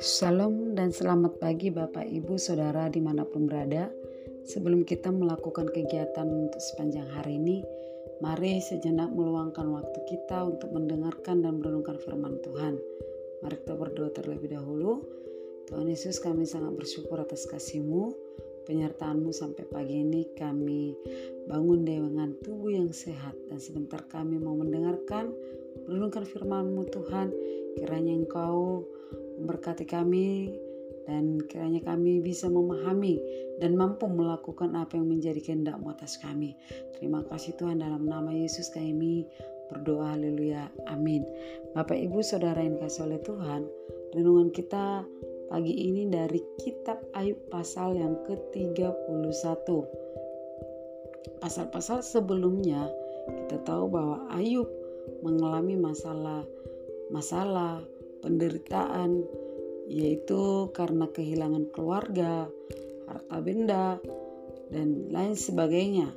Shalom dan selamat pagi Bapak Ibu Saudara di mana pun berada. Sebelum kita melakukan kegiatan untuk sepanjang hari ini Mari sejenak meluangkan waktu kita untuk mendengarkan dan merenungkan firman Tuhan. Mari kita berdoa terlebih dahulu. Tuhan Yesus kami sangat bersyukur atas kasih-Mu penyertaanmu sampai pagi ini kami bangun dengan tubuh yang sehat dan sebentar kami mau mendengarkan merenungkan firman-Mu Tuhan kiranya Engkau memberkati kami dan kiranya kami bisa memahami dan mampu melakukan apa yang menjadi kehendak atas kami. Terima kasih Tuhan dalam nama Yesus kami berdoa haleluya amin. Bapak Ibu Saudara yang kasih oleh Tuhan, renungan kita pagi ini dari kitab Ayub pasal yang ke-31. Pasal-pasal sebelumnya kita tahu bahwa Ayub mengalami masalah masalah penderitaan yaitu karena kehilangan keluarga, harta benda, dan lain sebagainya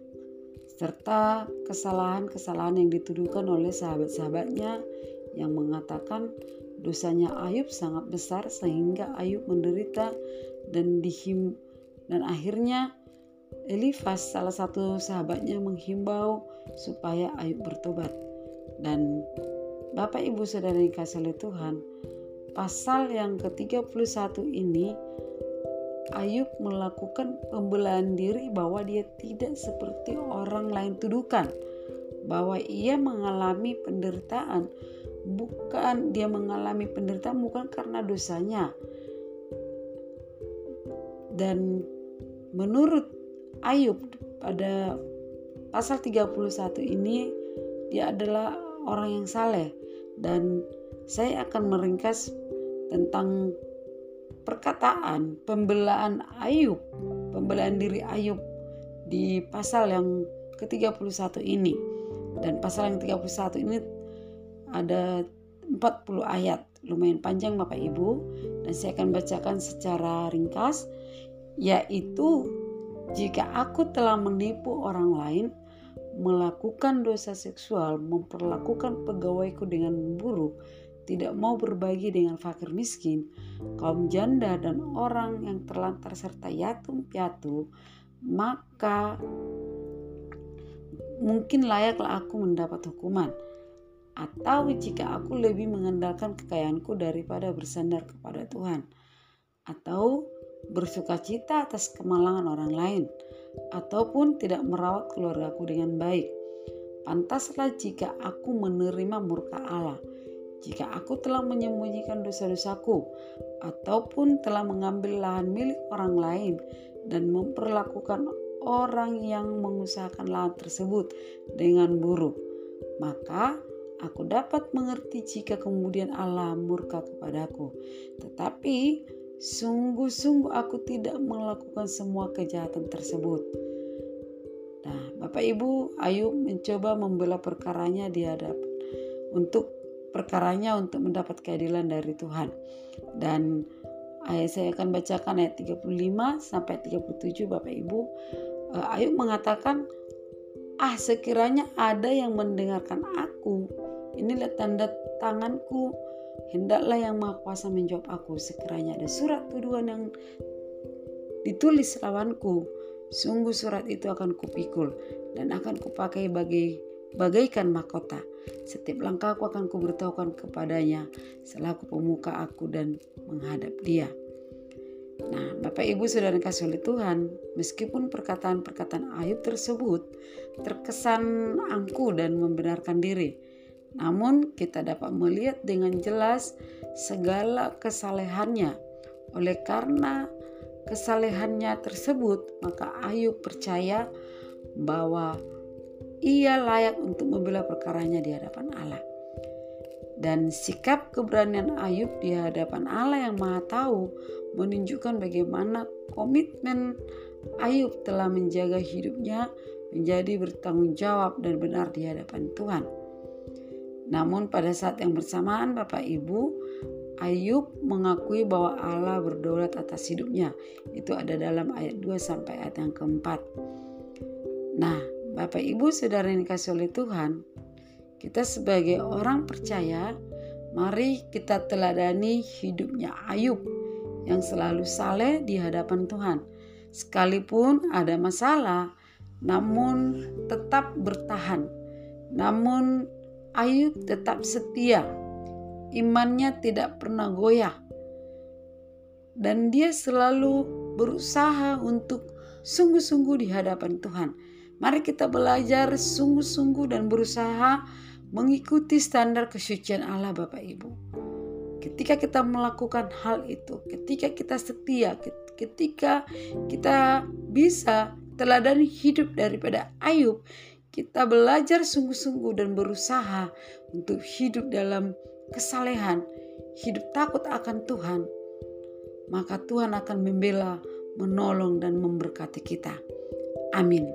serta kesalahan-kesalahan yang dituduhkan oleh sahabat-sahabatnya yang mengatakan dosanya Ayub sangat besar sehingga Ayub menderita dan dihim dan akhirnya Elifas salah satu sahabatnya menghimbau supaya Ayub bertobat. Dan Bapak Ibu Saudara yang kasih oleh Tuhan, pasal yang ke-31 ini Ayub melakukan pembelaan diri bahwa dia tidak seperti orang lain tuduhkan. Bahwa ia mengalami penderitaan bukan dia mengalami penderitaan bukan karena dosanya dan menurut Ayub pada pasal 31 ini dia adalah orang yang saleh dan saya akan meringkas tentang perkataan pembelaan Ayub, pembelaan diri Ayub di pasal yang ke-31 ini. Dan pasal yang 31 ini ada 40 ayat, lumayan panjang Bapak Ibu, dan saya akan bacakan secara ringkas yaitu jika aku telah menipu orang lain melakukan dosa seksual, memperlakukan pegawaiku dengan buruk, tidak mau berbagi dengan fakir miskin, kaum janda dan orang yang terlantar serta yatim piatu, maka mungkin layaklah aku mendapat hukuman. Atau jika aku lebih mengandalkan kekayaanku daripada bersandar kepada Tuhan. Atau bersuka cita atas kemalangan orang lain. Ataupun tidak merawat keluargaku dengan baik. Pantaslah jika aku menerima murka Allah, jika aku telah menyembunyikan dosa-dosaku, ataupun telah mengambil lahan milik orang lain. Dan memperlakukan orang yang mengusahakan lahan tersebut dengan buruk, maka aku dapat mengerti jika kemudian Allah murka kepadaku. Tetapi Sungguh-sungguh aku tidak melakukan semua kejahatan tersebut. Nah, Bapak Ibu, Ayub mencoba membela perkaranya di hadapan untuk perkaranya untuk mendapat keadilan dari Tuhan. Dan ayat saya akan bacakan ayat 35 sampai 37 Bapak Ibu. Eh, Ayub mengatakan, "Ah, sekiranya ada yang mendengarkan aku, inilah tanda tanganku. Hendaklah yang maha kuasa menjawab aku. Sekiranya ada surat tuduhan yang ditulis lawanku sungguh surat itu akan kupikul dan akan kupakai bagi bagaikan mahkota. Setiap langkahku akan kuberitahukan kepadanya selaku pemuka aku dan menghadap dia. Nah, Bapak Ibu Saudara kasih oleh Tuhan, meskipun perkataan-perkataan Ayub tersebut terkesan angku dan membenarkan diri, namun kita dapat melihat dengan jelas segala kesalehannya. Oleh karena kesalehannya tersebut, maka Ayub percaya bahwa ia layak untuk membela perkaranya di hadapan Allah. Dan sikap keberanian Ayub di hadapan Allah yang Maha Tahu menunjukkan bagaimana komitmen Ayub telah menjaga hidupnya menjadi bertanggung jawab dan benar di hadapan Tuhan. Namun pada saat yang bersamaan Bapak Ibu, Ayub mengakui bahwa Allah berdaulat atas hidupnya. Itu ada dalam ayat 2 sampai ayat yang keempat. Nah, Bapak Ibu saudara yang dikasih oleh Tuhan, Kita sebagai orang percaya, mari kita teladani hidupnya Ayub yang selalu saleh di hadapan Tuhan. Sekalipun ada masalah, namun tetap bertahan. Namun Ayub tetap setia. Imannya tidak pernah goyah. Dan dia selalu berusaha untuk sungguh-sungguh di hadapan Tuhan. Mari kita belajar sungguh-sungguh dan berusaha mengikuti standar kesucian Allah Bapak Ibu. Ketika kita melakukan hal itu, ketika kita setia, ketika kita bisa teladan hidup daripada Ayub, kita belajar sungguh-sungguh dan berusaha untuk hidup dalam kesalehan, hidup takut akan Tuhan, maka Tuhan akan membela, menolong, dan memberkati kita. Amin.